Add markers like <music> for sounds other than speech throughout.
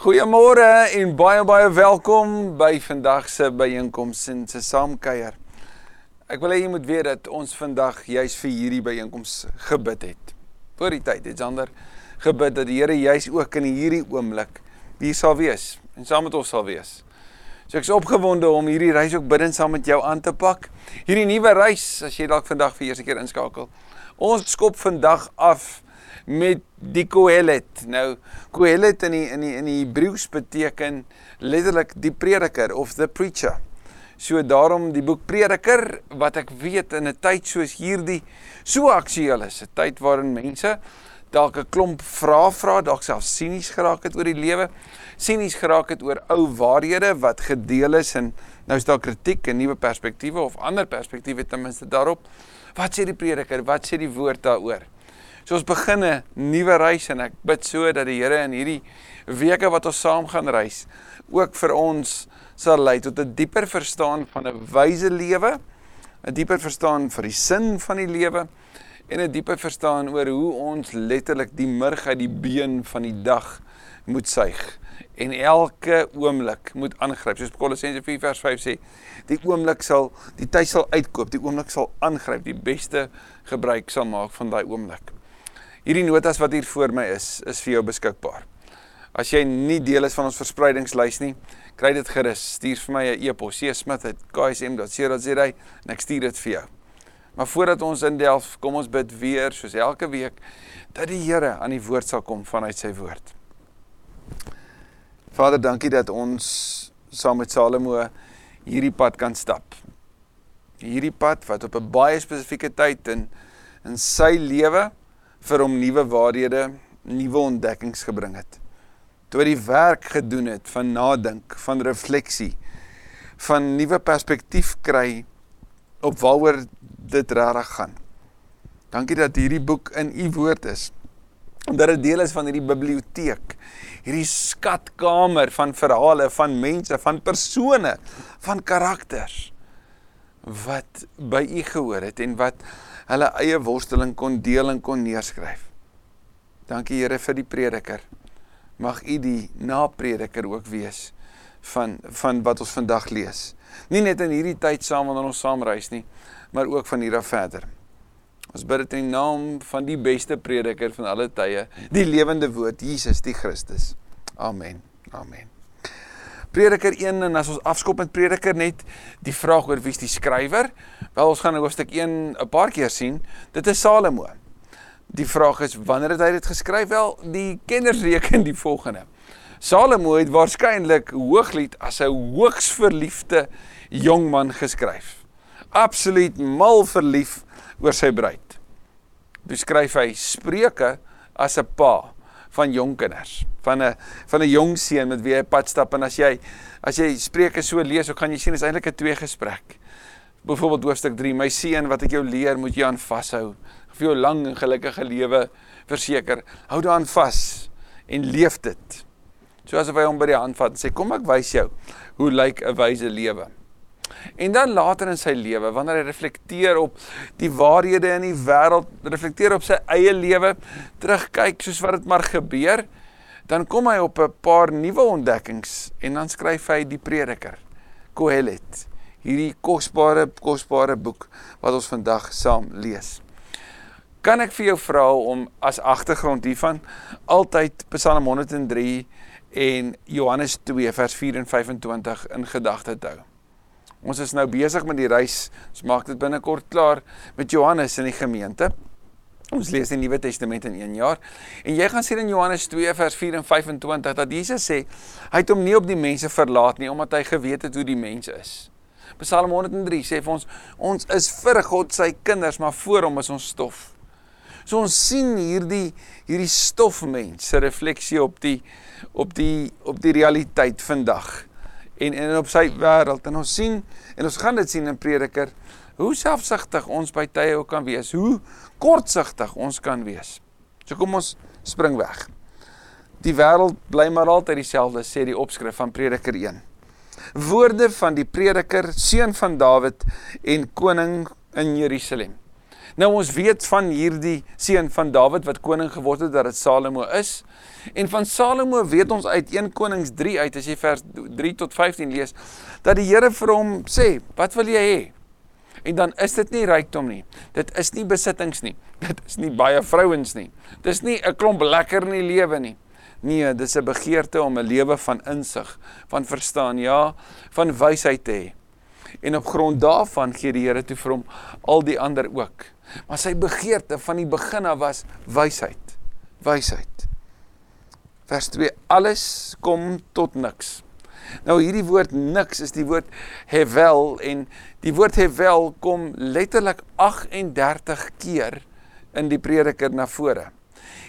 Goeiemôre en baie baie welkom by vandag se byeenkoms en se saamkuier. Ek wil hê jy moet weet dat ons vandag juis vir hierdie byeenkoms gebid het. Voor die tyd het Sander gebid dat die Here juis ook in hierdie oomblik hier sal wees en saam met ons sal wees. So ek is opgewonde om hierdie reis ook bidden saam met jou aan te pak. Hierdie nuwe reis, as jy dalk vandag vir eerste keer inskakel. Ons skop vandag af met die Kohelet. Nou Kohelet in die in die in die Hebreëus beteken letterlik die prediker of the preacher. So daarom die boek Prediker wat ek weet in 'n tyd soos hierdie so aktueel is, 'n tyd waarin mense dalk 'n klomp vrae vra, dalk self sinies geraak het oor die lewe, sinies geraak het oor ou waarhede wat gedeel is en nou is daar kritiek en nuwe perspektiewe of ander perspektiewe ten minste daarop. Wat sê die Prediker? Wat sê die woord daaroor? So ons begin 'n nuwe reis en ek bid so dat die Here in hierdie weke wat ons saam gaan reis ook vir ons sal lei tot 'n dieper verstaan van 'n wyse lewe, 'n dieper verstaan vir die sin van die lewe en 'n dieper verstaan oor hoe ons letterlik die murg uit die been van die dag moet suig en elke oomblik moet aangryp. Soos Kolossense 4 vers 5 sê, die oomblik sal die tyd sal uitkoop, die oomblik sal aangryp, die beste gebruik sal maak van daai oomblik. Hierdie notas wat hier voor my is, is vir jou beskikbaar. As jy nie deel is van ons verspreidingslys nie, kry dit gerus. Stuur vir my 'n e-pos, csmith@ksm.co.za en ek stuur dit vir jou. Maar voordat ons indelf, kom ons bid weer soos elke week dat die Here aan die woord sal kom vanuit sy woord. Vader, dankie dat ons saam met Salomo hierdie pad kan stap. Hierdie pad wat op 'n baie spesifieke tyd in in sy lewe vir hom nuwe waarhede, nuwe ontdekkings gebring het. Toe hy die werk gedoen het van nadink, van refleksie, van nuwe perspektief kry op waaroor dit regtig gaan. Dankie dat hierdie boek in u woord is. Dat dit deel is van hierdie biblioteek, hierdie skatkamer van verhale van mense, van persone, van karakters wat by u gehoor het en wat hulle eie worsteling kon deel en kon neerskryf. Dankie Here vir die prediker. Mag U die naprediker ook wees van van wat ons vandag lees. Nie net in hierdie tyd saam wanneer ons saam reis nie, maar ook van hier af verder. Ons bid dit in naam van die beste prediker van alle tye, die lewende woord Jesus die Christus. Amen. Amen. Prediker 1 en as ons afskop met Prediker net die vraag oor wie is die skrywer? Wel ons gaan in hoofstuk 1 'n paar keer sien. Dit is Salomo. Die vraag is wanneer het hy dit geskryf? Wel, die kenners reken die volgende. Salomo het waarskynlik Hooglied as 'n hoogs verliefde jong man geskryf. Absoluut mal verlief oor sy bruid. Beskryf hy Spreuke as 'n pa van jong kinders, van 'n van 'n jong seun met wie hy pad stap en as jy as jy Spreuke so lees, dan kan jy sien is eintlik 'n twee gesprek. Byvoorbeeld hoofstuk 3, my seun, wat ek jou leer, moet jy aan vashou. vir jou lang en gelukkige lewe verseker. Hou daaraan vas en leef dit. Soos of hy hom by die hand vat en sê kom ek wys jou hoe lyk 'n wyse lewe. En dan later in sy lewe, wanneer hy reflekteer op die waarhede in die wêreld, reflekteer op sy eie lewe, terugkyk soos wat dit maar gebeur, dan kom hy op 'n paar nuwe ontdekkings en dan skryf hy die Prediker, Kohelet, hierdie kosbare kosbare boek wat ons vandag saam lees. Kan ek vir jou vra om as agtergrond hiervan altyd Psalm 103 en Johannes 2 vers 4 en 25 in gedagte te hou? Ons is nou besig met die reis. Ons maak dit binnekort klaar met Johannes in die gemeente. Ons lees die Nuwe Testament in 1 jaar. En jy gaan sien in Johannes 2 vers 4 en 25 dat Jesus sê hy het hom nie op die mense verlaat nie omdat hy geweet het hoe die mense is. Psalm 103 sê vir ons ons is vir God sy kinders, maar voor hom is ons stof. So ons sien hierdie hierdie stofmens se refleksie op die op die op die realiteit vandag en en op sy wêreld en ons sien en ons gaan dit sien in Prediker hoe selfsugtig ons by tye ook kan wees, hoe kortsigtig ons kan wees. So kom ons spring weg. Die wêreld bly maar altyd dieselfde sê die opskrif van Prediker 1. Woorde van die Prediker, seun van Dawid en koning in Jerusalem. Nou ons weet van hierdie seun van Dawid wat koning geword het dat dit Salomo is. En van Salomo weet ons uit 1 Konings 3 uit as jy vers 3 tot 15 lees dat die Here vir hom sê, "Wat wil jy hê?" En dan is dit nie rykdom nie. Dit is nie besittings nie. <laughs> Dit is nie baie vrouens nie. Dis nie 'n klomp lekker in die lewe nie. Nee, dis 'n begeerte om 'n lewe van insig, van verstaan, ja, van wysheid te hê. En op grond daarvan gee die Here toe vir hom al die ander ook. Maar sy begeerte van die begin af was wysheid. Wysheid. Vers 2: Alles kom tot niks. Nou hierdie woord niks is die woord hevel en die woord hevel kom letterlik 38 keer in die prediker na vore.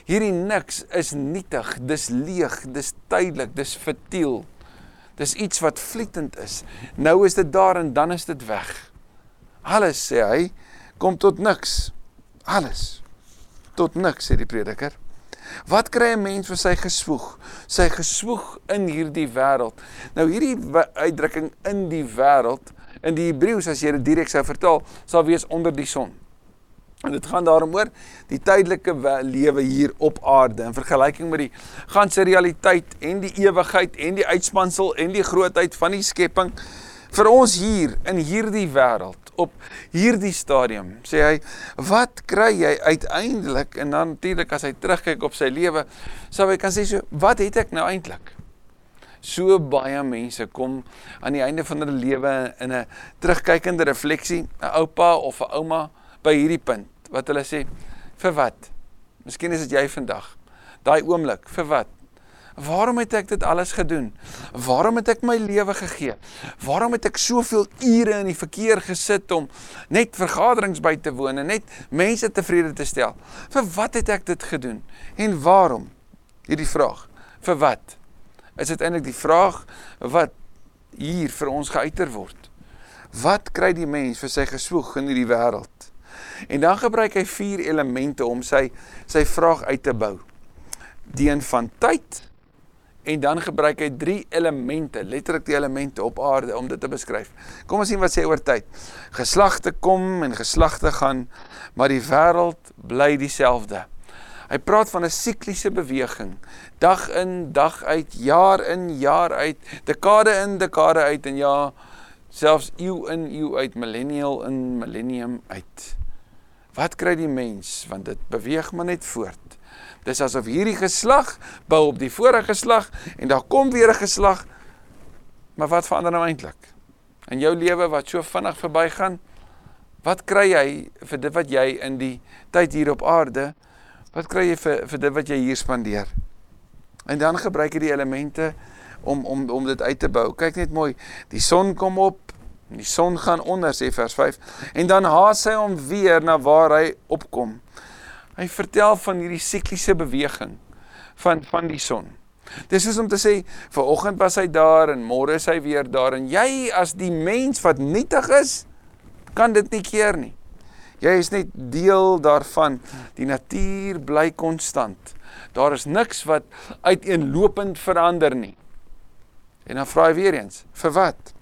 Hierdie niks is nietig, dis leeg, dis tydelik, dis futiel. Dis iets wat vlietend is. Nou is dit daar en dan is dit weg. Alles sê hy kom tot niks. Alles tot niks sê die prediker. Wat kry 'n mens vir sy geswoeg? Sy geswoeg in hierdie wêreld. Nou hierdie uitdrukking in die wêreld in die Hebreëus as jy dit direk sou vertaal, sal wees onder die son. En dit gaan daarom oor die tydelike lewe hier op aarde in vergelyking met die ganse realiteit en die ewigheid en die uitspansel en die grootheid van die skepping vir ons hier in hierdie wêreld op hierdie stadium sê hy wat kry jy uiteindelik? En dan natuurlik as hy terugkyk op sy lewe sou hy kan sê so wat het ek nou eintlik? So baie mense kom aan die einde van hulle lewe in 'n terugkykende refleksie 'n oupa of 'n ouma by hierdie punt wat hulle sê vir wat? Miskien is dit jy vandag. Daai oomblik vir wat Waarom het ek dit alles gedoen? Waarom het ek my lewe gegee? Waarom het ek soveel ure in die verkeer gesit om net vergaderings by te woon en net mense tevrede te stel? Vir wat het ek dit gedoen? En waarom? Hierdie vraag. Vir wat? Is dit eintlik die vraag wat hier vir ons geuiter word? Wat kry die mens vir sy geswoeg in hierdie wêreld? En dan gebruik hy vier elemente om sy sy vraag uit te bou. Die een van tyd, En dan gebruik hy drie elemente, letterlik die elemente op aarde om dit te beskryf. Kom ons sien wat sê oor tyd. Geslagte kom en geslagte gaan, maar die wêreld bly dieselfde. Hy praat van 'n sikliese beweging, dag in, dag uit, jaar in, jaar uit, dekade in, dekade uit en ja, selfs eeu in, eeu uit, millennial in, millennium uit. Wat kry die mens want dit beweeg maar net voort. Dis asof hierdie geslag bou op die vorige geslag en daar kom weer 'n geslag. Maar wat verander nou eintlik? In jou lewe wat so vinnig verbygaan, wat kry jy vir dit wat jy in die tyd hier op aarde, wat kry jy vir vir dit wat jy hier spandeer? En dan gebruik jy die elemente om om om dit uit te bou. Kyk net mooi, die son kom op, die son gaan onder sê vers 5 en dan haas hy hom weer na waar hy opkom. Hy vertel van hierdie sikliese beweging van van die son. Dis is om te sê, ver oggend was hy daar en môre is hy weer daar en jy as die mens wat nietig is, kan dit nie keer nie. Jy is net deel daarvan. Die natuur bly konstant. Daar is niks wat uiteenlopend verander nie. En dan vra hy weer eens, vir wat?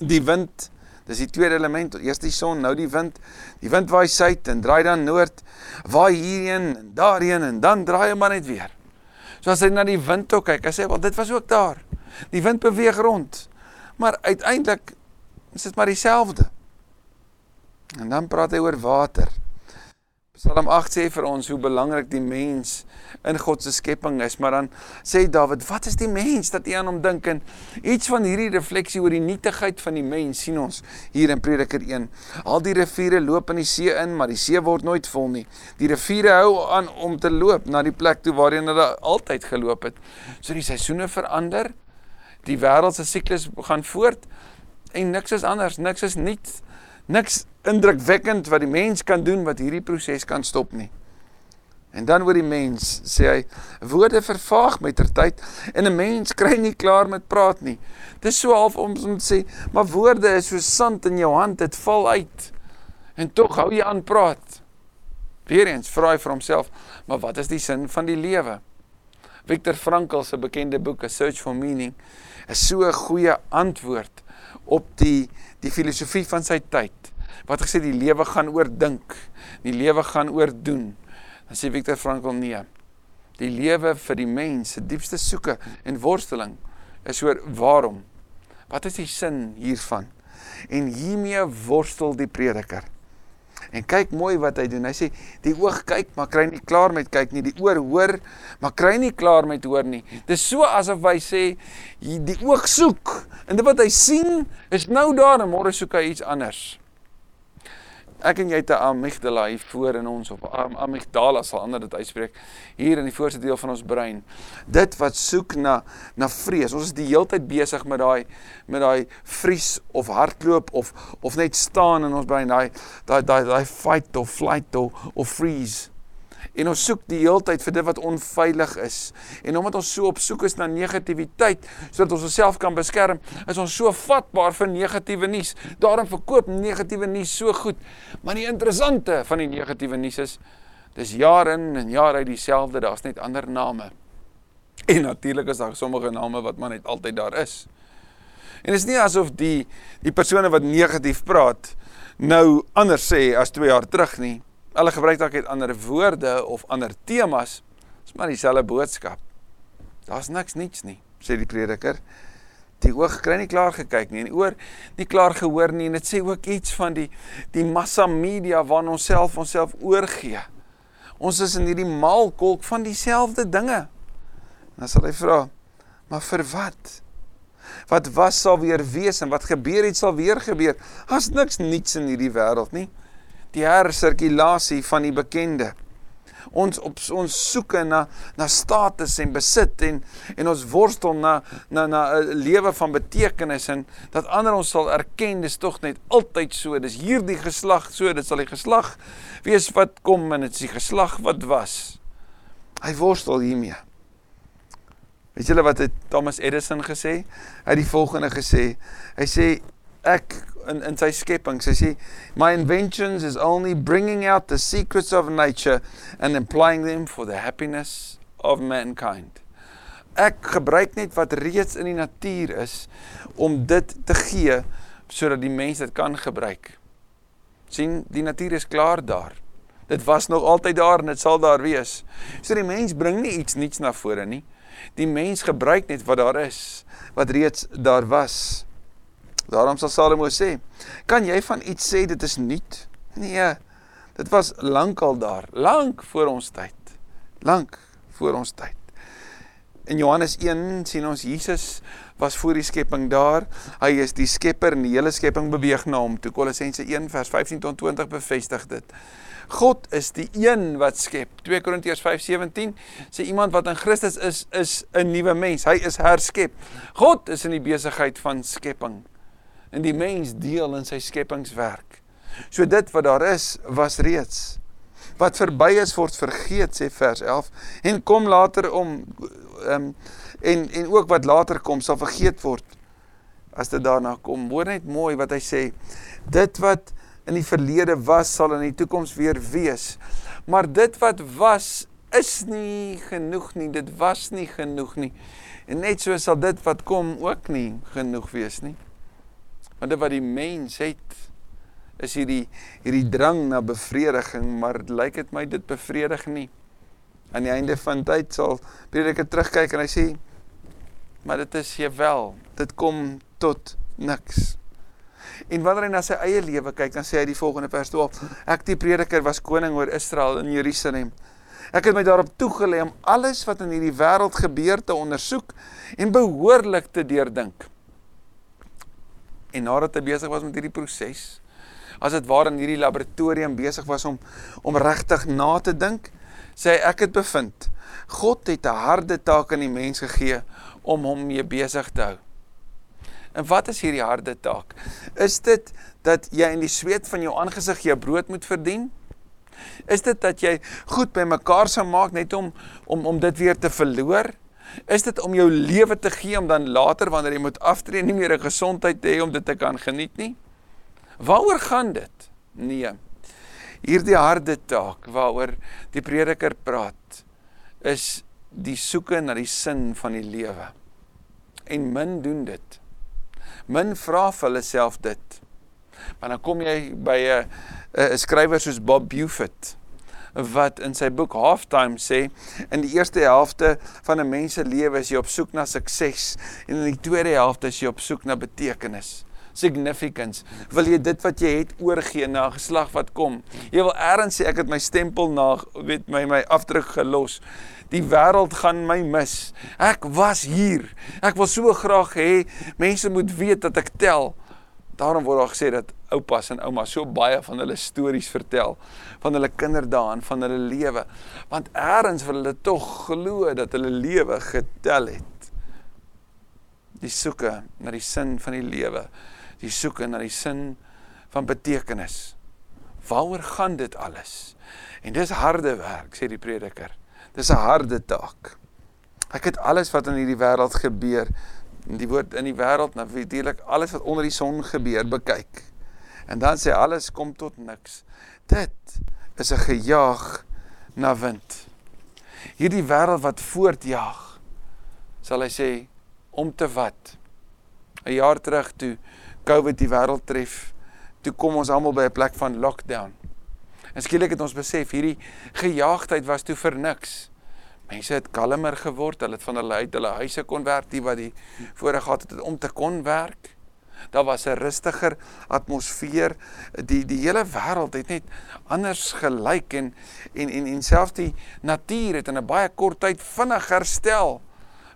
Die wind Dis die tweede element. Eers die son, nou die wind. Die wind waai suid en draai dan noord. Waai hierheen en daarheen en dan draai hy maar net weer. So as hy na die wind toe kyk, hy sê, "Wel, dit was ook daar." Die wind beweeg rond. Maar uiteindelik is dit maar dieselfde. En dan praat hy oor water. Psalm 8 sê vir ons hoe belangrik die mens in God se skepping is, maar dan sê Dawid, wat is die mens dat jy aan hom dink en iets van hierdie refleksie oor die nietigheid van die mens sien ons hier in Prediker 1. Al die riviere loop in die see in, maar die see word nooit vol nie. Die riviere hou aan om te loop na die plek toe waarheen hulle altyd geloop het. So die seisoene verander, die wêreld se siklus gaan voort en niks is anders, niks is niets, niks indrukwekkend wat die mens kan doen wat hierdie proses kan stop nie. En dan word die mens, sê hy, woorde vervaag met ter tyd en 'n mens kry nie klaar met praat nie. Dis so half om om te sê, maar woorde is so sand in jou hand, dit val uit. En tog hou jy aan praat. Weereens vra hy vir homself, maar wat is die sin van die lewe? Viktor Frankl se bekende boek A Search for Meaning is so 'n goeie antwoord op die die filosofie van sy tyd. Wat gesê die lewe gaan oordink, die lewe gaan oordoen. Dan sê Viktor Frankl nee. Die lewe vir die mens se diepste soeke en worsteling is oor waarom? Wat is die sin hiervan? En hiermee worstel die prediker. En kyk mooi wat hy doen. Hy sê die oog kyk, maar kry nie klaar met kyk nie. Die oor hoor, maar kry nie klaar met hoor nie. Dis so asof hy sê die oog soek en dit wat hy sien is nou daar en môre soek hy iets anders. Ek en jy het 'n amygdala hier voor in ons of am amygdala sal ander dit uitspreek hier in die voorste deel van ons brein. Dit wat soek na na vrees. Ons is die heeltyd besig met daai met daai vries of hardloop of of net staan in ons brein, daai daai daai fight of flight of of freeze. En ons soek die heeltyd vir dit wat onveilig is. En omdat ons so op soek is na negativiteit sodat ons onsself kan beskerm, is ons so vatbaar vir negatiewe nuus. Daarom verkoop negatiewe nuus so goed. Maar die interessante van die negatiewe nuus is dis jaar in en jaar uit dieselfde, daar's net ander name. En natuurlik is daar sommige name wat maar net altyd daar is. En is nie asof die die persone wat negatief praat nou anders sê as 2 jaar terug nie. Hulle gebruik dalk net ander woorde of ander temas. Dis maar dieselfde boodskap. Daar's niks niets nie, sê die prediker. Die oog kry nie klaar gekyk nie en die oor nie klaar gehoor nie en dit sê ook iets van die die massa media waarna ons self onsself oorgee. Ons is in hierdie maalkolk van dieselfde dinge. Dan sal hy vra, maar vir wat? Wat was sal weer wees en wat gebeur het sal weer gebeur. Daar's niks niets in hierdie wêreld nie die hersirkulasie van die bekende. Ons op ons soeke na na status en besit en en ons worstel na na na 'n lewe van betekenis en dat ander ons sal erken dis tog net altyd so. Dis hierdie geslag so, dit sal die geslag wees wat kom en dit is die geslag wat was. Hy worstel hiermee. Weet julle wat het Thomas Edison gesê? Hy het die volgende gesê. Hy sê ek in in sy skepping. Sy sê my inventions is only bringing out the secrets of nature and applying them for the happiness of mankind. Ek gebruik net wat reeds in die natuur is om dit te gee sodat die mens dit kan gebruik. sien, die natuur is klaar daar. Dit was nog altyd daar en dit sal daar wees. So die mens bring nie iets niets na vore nie. Die mens gebruik net wat daar is, wat reeds daar was. Daarom sal Salomo sê, kan jy van iets sê dit is nuut? Nee, dit was lankal daar, lank voor ons tyd. Lank voor ons tyd. In Johannes 1 sien ons Jesus was voor die skepping daar. Hy is die skepper en die hele skepping beweeg na hom. Toe Kolossense 1 vers 15 tot 20 bevestig dit. God is die een wat skep. 2 Korintiërs 5:17 sê iemand wat in Christus is, is 'n nuwe mens. Hy is herskep. God is in die besigheid van skepping en die mens deel in sy skepingswerk. So dit wat daar is, was reeds. Wat verby is word vergeet sê vers 11 en kom later om um, en en ook wat later kom sal vergeet word as dit daarna kom. Hoor net mooi wat hy sê. Dit wat in die verlede was sal in die toekoms weer wees. Maar dit wat was is nie genoeg nie. Dit was nie genoeg nie. En net so sal dit wat kom ook nie genoeg wees nie. Want dit wat die mens het is hierdie hierdie drang na bevrediging, maar lyk dit my dit bevredig nie. Aan die einde van tyd sal prediker terugkyk en hy sê maar dit is jewel, dit kom tot niks. En wanneer hy na sy eie lewe kyk, dan sê hy die volgende vers 12: Ek die prediker was koning oor Israel in Jerusalem. Ek het my daarop toegelê om alles wat in hierdie wêreld gebeur te ondersoek en behoorlik te deurdink. En nadat hy besig was met hierdie proses, as dit waar in hierdie laboratorium besig was om om regtig na te dink, sê hy ek het bevind God het 'n harde taak aan die mens gegee om hom mee besig te hou. En wat is hierdie harde taak? Is dit dat jy in die sweet van jou aangesig jou brood moet verdien? Is dit dat jy goed by mekaar sou maak net om om om dit weer te verloor? Is dit om jou lewe te gee om dan later wanneer jy moet aftree nie meer 'n gesondheid te hê om dit te kan geniet nie? Waaroor gaan dit? Nee. Hierdie harde taak waaroor die prediker praat is die soeke na die sin van die lewe. En min doen dit. Min vra vir hulle self dit. Maar dan kom jy by 'n 'n skrywer soos Bob Buffett wat in sy boek Halftime sê in die eerste helfte van 'n mens se lewe is jy op soek na sukses en in die tweede helfte is jy op soek na betekenis significance. Wil jy dit wat jy het oorgee na 'n geslag wat kom? Jy wil eers sê ek het my stempel na weet my my afdruk gelos. Die wêreld gaan my mis. Ek was hier. Ek wil so graag hê mense moet weet dat ek tel. Daarom word daar gesê dat oupas en oumas so baie van hulle stories vertel van hulle kinderdae en van hulle lewe want eers wil hulle tog glo dat hulle lewe getel het. Die soeke na die sin van die lewe die soeke na die sin van betekenis. Waaroor gaan dit alles? En dis harde werk sê die prediker. Dis 'n harde taak. Ek het alles wat in hierdie wêreld gebeur die woord in die wêreld natuurlik alles wat onder die son gebeur bekyk En dan sê alles kom tot niks. Dit is 'n gejaag na wind. Hierdie wêreld wat voortjaag, sal hy sê om te wat? 'n Jaar terug toe COVID die wêreld tref, toe kom ons almal by 'n plek van lockdown. En skielik het ons besef hierdie gejaagdheid was toe vir niks. Mense het kalmer geword, hulle het van hulle uit hulle huise kon werk, die wat die voorheen gehad het om te kon werk. Daar was 'n rustiger atmosfeer. Die die hele wêreld het net anders gelyk en en en en selfs die natuur het in 'n baie kort tyd vinnig herstel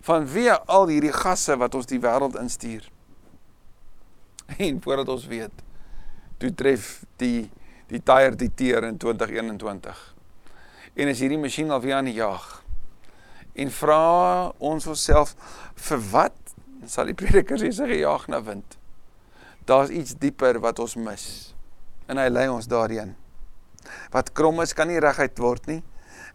van wie al hierdie gasse wat ons die wêreld instuur. <laughs> En voordat ons weet, toe tref die die tyre die teer in 2021. En is hierdie masjien al weer aan die jag. En vra ons onsself vir wat sal die prediker sê sy gejaag na wind? daar's iets dieper wat ons mis. En hy lei ons daarheen. Wat krom is kan nie reguit word nie.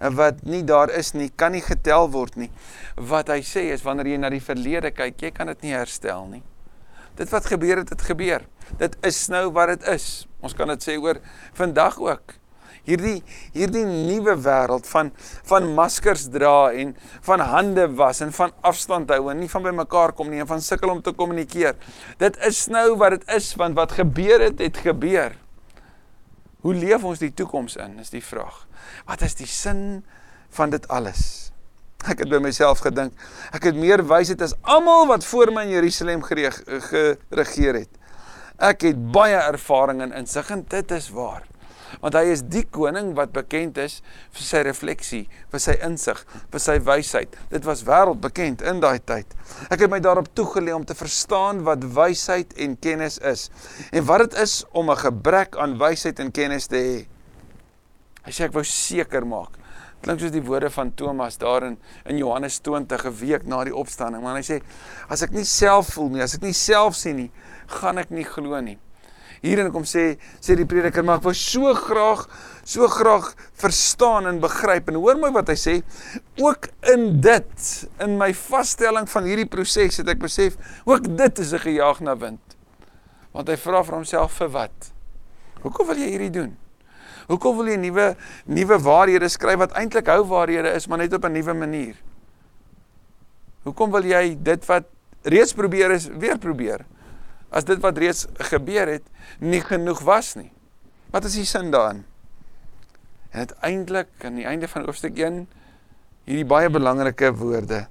En wat nie daar is nie, kan nie getel word nie. Wat hy sê is wanneer jy na die verlede kyk, jy kan dit nie herstel nie. Dit wat gebeur het, het gebeur. Dit is nou wat dit is. Ons kan dit sê oor vandag ook hierdie hierdie nuwe wêreld van van maskers dra en van hande was en van afstand hou en nie van by mekaar kom nie en van sukkel om te kommunikeer. Dit is nou wat dit is want wat gebeur het het gebeur. Hoe leef ons die toekoms in is die vraag. Wat is die sin van dit alles? Ek het by myself gedink, ek het meer wysheid as almal wat voor my in Jerusalem geregeer het. Ek het baie ervaring en insig en dit is waar want hy is die koning wat bekend is vir sy refleksie, vir sy insig, vir sy wysheid. Dit was wêreldbekend in daai tyd. Ek het my daarop toegelê om te verstaan wat wysheid en kennis is en wat dit is om 'n gebrek aan wysheid en kennis te hê. Hy sê ek wou seker maak. Klink soos die woorde van Thomas daar in in Johannes 20 'n week na die opstanding, maar hy sê as ek nie self voel nie, as ek nie self sien nie, gaan ek nie glo nie hierin kom sê sê die prediker maar ek wou so graag so graag verstaan en begryp. En hoor my wat hy sê ook in dit in my vaststelling van hierdie proses het ek besef ook dit is 'n gejaag na wind. Want hy vra vir homself vir wat? Hoekom wil jy hierdie doen? Hoekom wil jy nuwe nuwe waarhede skryf wat eintlik hou waarhede is maar net op 'n nuwe manier? Hoekom wil jy dit wat reeds probeer is weer probeer as dit wat reeds gebeur het nie genoeg was nie. Wat is die sin daarin? En uiteindelik aan die einde van hoofstuk 1 hierdie baie belangrike woorde.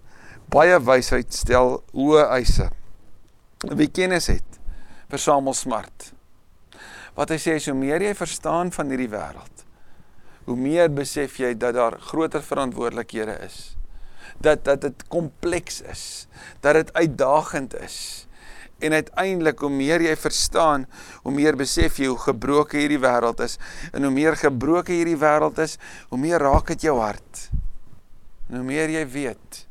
Baie wysheid stel hoë eise. Wie kennis het, versamel smart. Wat hy sê is hoe meer jy verstaan van hierdie wêreld, hoe meer besef jy dat daar groter verantwoordelikhede is. Dat dat dit kompleks is, dat dit uitdagend is En uiteindelik hoe meer jy verstaan, hoe meer besef jy hoe gebroken hierdie wêreld is en hoe meer gebroken hierdie wêreld is, hoe meer raak dit jou hart. En hoe meer jy weet,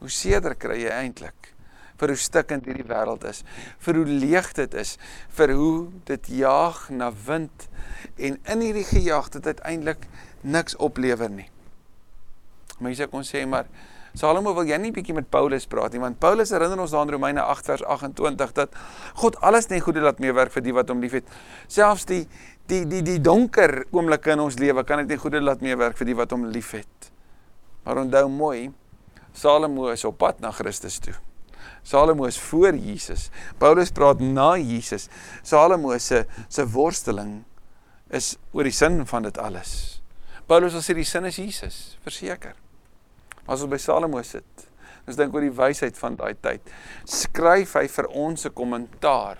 hoe seerder kry jy eintlik vir hoe stikkend hierdie wêreld is, vir hoe leeg dit is, vir hoe dit jaag na wind en in hierdie gejaag dit uiteindelik niks oplewer nie. Mense kon sê maar Salomo wil jy nie bietjie met Paulus praat nie want Paulus herinner ons aan Romeine 8 vers 28 dat God alles net goede laat meewerk vir die wat hom liefhet. Selfs die die die die donker oomblikke in ons lewe kan dit net goede laat meewerk vir die wat hom liefhet. Maar onthou mooi, Salomo is op pad na Christus toe. Salomo is voor Jesus. Paulus praat na Jesus. Salomo se se worsteling is oor die sin van dit alles. Paulus wil sê die sin is Jesus, verseker. As ons by Salomo sit, ons dink oor die wysheid van daai tyd. Skryf hy vir ons 'n kommentaar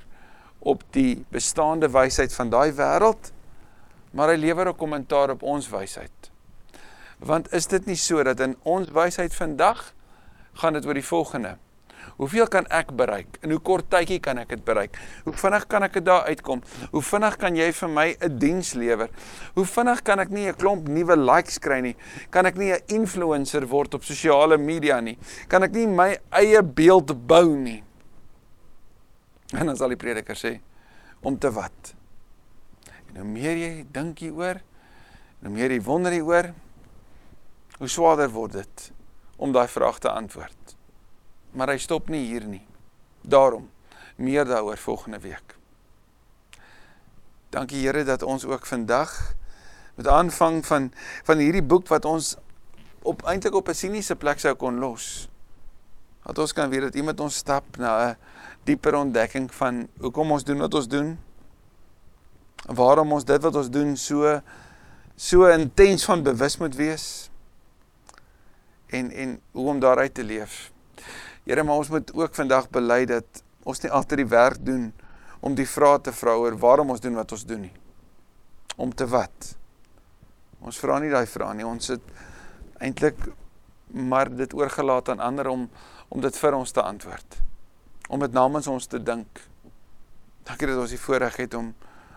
op die bestaande wysheid van daai wêreld, maar hy lewer 'n kommentaar op ons wysheid. Want is dit nie so dat in ons wysheid vandag gaan dit oor die volgende? Hoeveel kan ek bereik? In hoe kort tydjie kan ek dit bereik? Hoe vinnig kan ek dit daar uitkom? Hoe vinnig kan jy vir my 'n diens lewer? Hoe vinnig kan ek nie 'n klomp nuwe likes kry nie? Kan ek nie 'n influencer word op sosiale media nie? Kan ek nie my eie beeld bou nie? En dan sal die prediker sê om te wat? En hoe meer jy dink hieroor, hoe meer jy wonder hieroor, hoe swaarder word dit om daai vraag te antwoord maar hy stop nie hier nie. Daarom meer daaroor volgende week. Dankie Here dat ons ook vandag met aanvang van van hierdie boek wat ons op eintlik op 'n siniese plek sou kon los. Dat ons kan weet dat iemand ons stap na 'n dieper ontdekking van hoekom ons doen wat ons doen. Waarom ons dit wat ons doen so so intens van bewus moet wees en en hoe om daaruit te leef. Here, maar ons moet ook vandag bely dat ons nie altyd die werk doen om die vrae te vra oor waarom ons doen wat ons doen nie. Om te wat? Ons vra nie daai vrae nie. Ons het eintlik maar dit oorgelaat aan ander om om dit vir ons te antwoord. Om dit namens ons te dink. Dankie dat ons die voorreg het om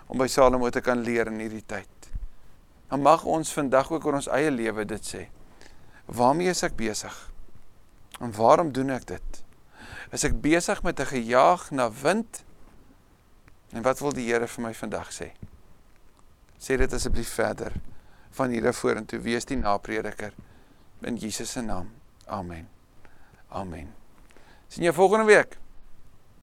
om by Salomo te kan leer in hierdie tyd. Dan mag ons vandag ook oor ons eie lewe dit sê. Waarmee is ek besig? En waarom doen ek dit? Is ek besig met 'n gejaag na wind? En wat wil die Here vir my vandag sê? Sê dit asseblief verder van hier af vorentoe. Wees die naprediker in Jesus se naam. Amen. Amen. Sien jou volgende week.